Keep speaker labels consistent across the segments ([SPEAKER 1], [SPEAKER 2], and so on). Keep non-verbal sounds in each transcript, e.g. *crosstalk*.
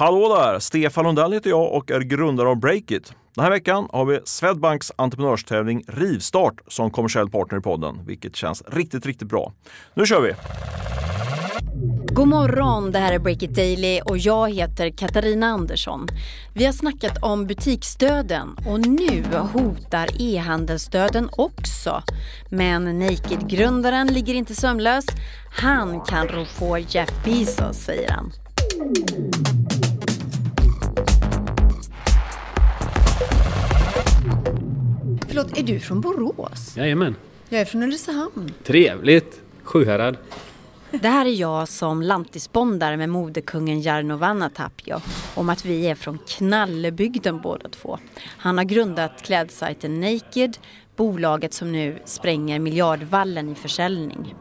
[SPEAKER 1] Hallå där! Stefan Lundell heter jag och är grundare av Breakit. Den här veckan har vi Swedbanks entreprenörstävling Rivstart som kommersiell partner i podden, vilket känns riktigt, riktigt bra. Nu kör vi!
[SPEAKER 2] God morgon, det här är Breakit Daily och jag heter Katarina Andersson. Vi har snackat om butiksdöden och nu hotar e-handelsdöden också. Men Naked-grundaren ligger inte sömnlös. Han kan rå på Jeff Bezos, säger han. Förlåt, är du från Borås?
[SPEAKER 3] Jajamän.
[SPEAKER 2] Jag är från Ulricehamn.
[SPEAKER 3] Trevligt. Sjuhärad.
[SPEAKER 2] Det här är jag som lantisbondar med modekungen Jarno Vanhatapio om att vi är från Knallebygden båda två. Han har grundat klädsajten Naked, bolaget som nu spränger miljardvallen i försäljning.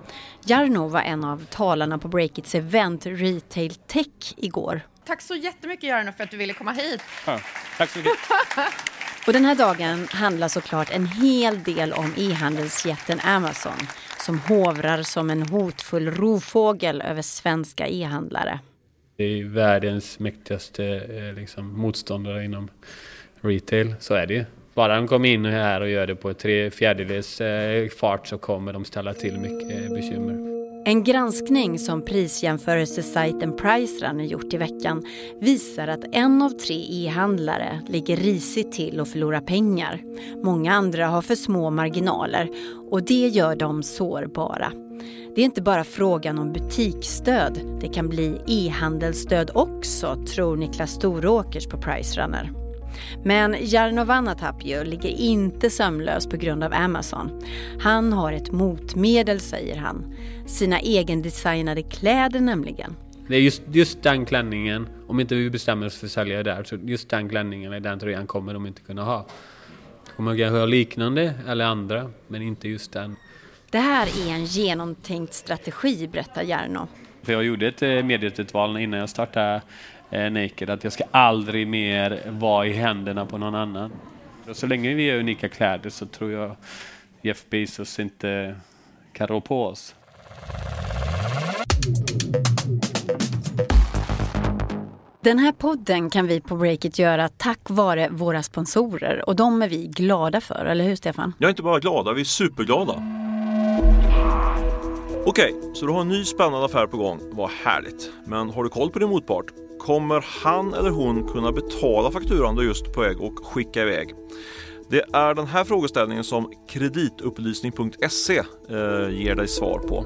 [SPEAKER 2] Jarno var en av talarna på Breakits event Retail Tech igår.
[SPEAKER 4] Tack så jättemycket Jarno för att du ville komma hit.
[SPEAKER 3] Ja, tack så mycket. *laughs*
[SPEAKER 2] Och den här dagen handlar såklart en hel del om e-handelsjätten Amazon som hovrar som en hotfull rovfågel över svenska e-handlare.
[SPEAKER 3] Det är världens mäktigaste eh, liksom, motståndare inom retail, så är det ju. Bara de kommer in här och gör det på tre fjärdedels eh, fart så kommer de ställa till mycket eh, bekymmer.
[SPEAKER 2] En granskning som prisjämförelsesajten Pricerunner gjort i veckan visar att en av tre e-handlare ligger risigt till och förlorar pengar. Många andra har för små marginaler och det gör dem sårbara. Det är inte bara frågan om butiksstöd, det kan bli e-handelsstöd också, tror Niklas Storåkers på Pricerunner. Men Jarno Vanhatapio ligger inte sömnlös på grund av Amazon. Han har ett motmedel, säger han. Sina egendesignade kläder nämligen.
[SPEAKER 3] Det är just, just den klänningen, om inte vi bestämmer oss för att sälja där, så just den klänningen eller den tröjan kommer de inte kunna ha. De kommer kanske ha liknande eller andra, men inte just den.
[SPEAKER 2] Det här är en genomtänkt strategi, berättar Jarno.
[SPEAKER 3] För jag gjorde ett eh, medvetet val innan jag startade eh, Naked att jag ska aldrig mer vara i händerna på någon annan. Så länge vi är unika kläder så tror jag Jeff Bezos inte kan rå på oss.
[SPEAKER 2] Den här podden kan vi på Breakit göra tack vare våra sponsorer och de är vi glada för, eller hur Stefan?
[SPEAKER 1] Jag är inte bara glada, vi är superglada. Okej, så du har en ny spännande affär på gång. Vad härligt. Men har du koll på din motpart? Kommer han eller hon kunna betala fakturan du just på väg och skicka iväg? Det är den här frågeställningen som kreditupplysning.se eh, ger dig svar på.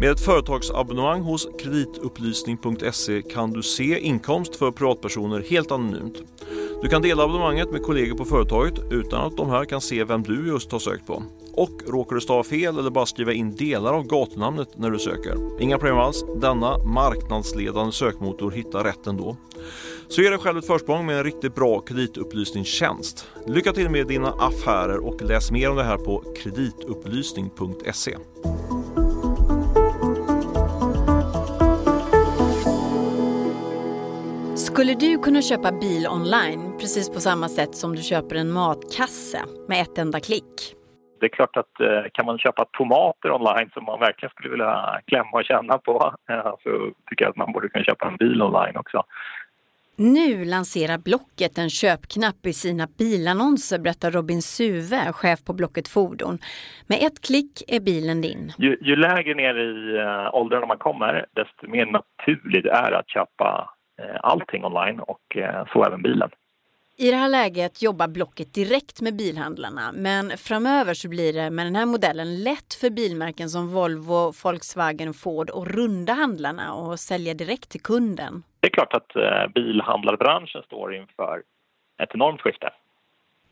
[SPEAKER 1] Med ett företagsabonnemang hos kreditupplysning.se kan du se inkomst för privatpersoner helt anonymt. Du kan dela abonnemanget med kollegor på företaget utan att de här kan se vem du just har sökt på. Och råkar du stava fel eller bara skriva in delar av gatunamnet när du söker. Inga problem alls, denna marknadsledande sökmotor hittar rätt ändå. Så ge dig själv ett försprång med en riktigt bra kreditupplysningstjänst. Lycka till med dina affärer och läs mer om det här på kreditupplysning.se.
[SPEAKER 2] Skulle du kunna köpa bil online precis på samma sätt som du köper en matkasse med ett enda klick?
[SPEAKER 5] Det är klart att eh, kan man köpa tomater online som man verkligen skulle vilja klämma och känna på eh, så tycker jag att man borde kunna köpa en bil online också.
[SPEAKER 2] Nu lanserar Blocket en köpknapp i sina bilannonser, berättar Robin Suve, chef på Blocket Fordon. Med ett klick är bilen din.
[SPEAKER 5] Ju, ju lägre ner i uh, åldrarna man kommer, desto mer naturligt är det att köpa allting online och så även bilen.
[SPEAKER 2] I det här läget jobbar Blocket direkt med bilhandlarna men framöver så blir det med den här modellen lätt för bilmärken som Volvo, Volkswagen och Ford att runda handlarna och sälja direkt till kunden.
[SPEAKER 5] Det är klart att eh, bilhandlarbranschen står inför ett enormt skifte.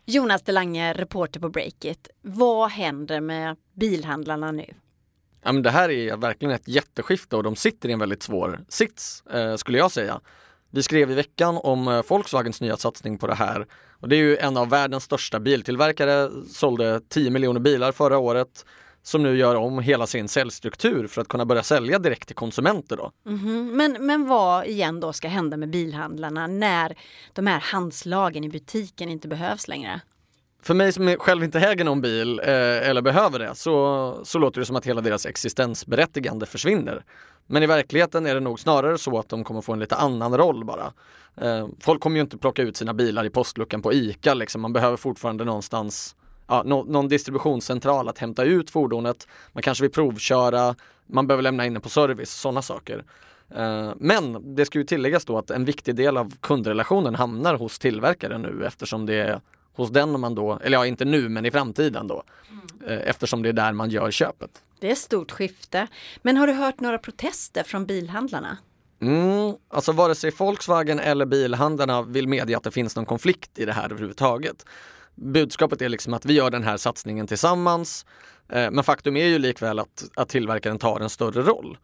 [SPEAKER 2] Jonas Delange, reporter på Breakit. Vad händer med bilhandlarna nu?
[SPEAKER 6] Ja, men det här är verkligen ett jätteskifte och de sitter i en väldigt svår sits, eh, skulle jag säga. Vi skrev i veckan om eh, Volkswagens nya satsning på det här. Och det är ju en av världens största biltillverkare, sålde 10 miljoner bilar förra året som nu gör om hela sin säljstruktur för att kunna börja sälja direkt till konsumenter. Då.
[SPEAKER 2] Mm -hmm. men, men vad igen då ska hända med bilhandlarna när de här handslagen i butiken inte behövs längre?
[SPEAKER 6] för mig som själv inte äger någon bil eh, eller behöver det så, så låter det som att hela deras existensberättigande försvinner. Men i verkligheten är det nog snarare så att de kommer få en lite annan roll bara. Eh, folk kommer ju inte plocka ut sina bilar i postluckan på ICA liksom. Man behöver fortfarande någonstans ja, no, någon distributionscentral att hämta ut fordonet. Man kanske vill provköra, man behöver lämna in det på service, sådana saker. Eh, men det ska ju tilläggas då att en viktig del av kundrelationen hamnar hos tillverkaren nu eftersom det är hos den man då, eller ja inte nu men i framtiden då, mm. eftersom det är där man gör köpet.
[SPEAKER 2] Det är ett stort skifte. Men har du hört några protester från bilhandlarna?
[SPEAKER 6] Mm, alltså vare sig Volkswagen eller bilhandlarna vill medge att det finns någon konflikt i det här överhuvudtaget. Budskapet är liksom att vi gör den här satsningen tillsammans. Eh, men faktum är ju likväl att, att tillverkaren tar en större roll.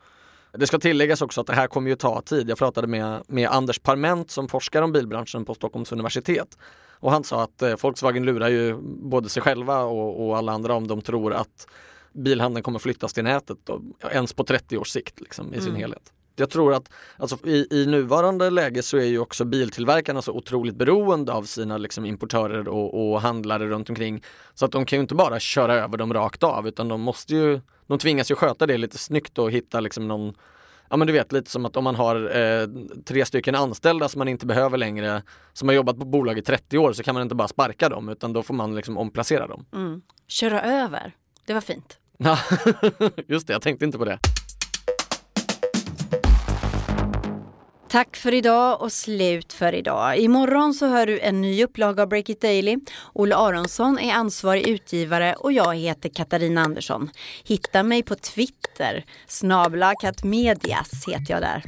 [SPEAKER 6] Det ska tilläggas också att det här kommer ju ta tid. Jag pratade med, med Anders Parment som forskar om bilbranschen på Stockholms universitet. Och han sa att eh, Volkswagen lurar ju både sig själva och, och alla andra om de tror att bilhandeln kommer flyttas till nätet då, ens på 30 års sikt liksom, i sin mm. helhet. Jag tror att alltså, i, i, nuvarande läge så är ju också biltillverkarna så otroligt beroende av sina liksom, importörer och, och, handlare runt omkring. Så att de kan ju inte bara köra över dem rakt av utan de måste ju, de tvingas ju sköta det lite snyggt och hitta liksom någon Ja men du vet lite som att om man har eh, tre stycken anställda som man inte behöver längre som har jobbat på bolag i 30 år så kan man inte bara sparka dem utan då får man liksom omplacera dem.
[SPEAKER 2] Mm. Köra över, det var fint.
[SPEAKER 6] Ja, *laughs* just det, jag tänkte inte på det.
[SPEAKER 2] Tack för idag och slut för idag. Imorgon så hör du en ny upplaga av Break It Daily. Olle Aronsson är ansvarig utgivare och jag heter Katarina Andersson. Hitta mig på Twitter. Snabla katmedias heter jag där.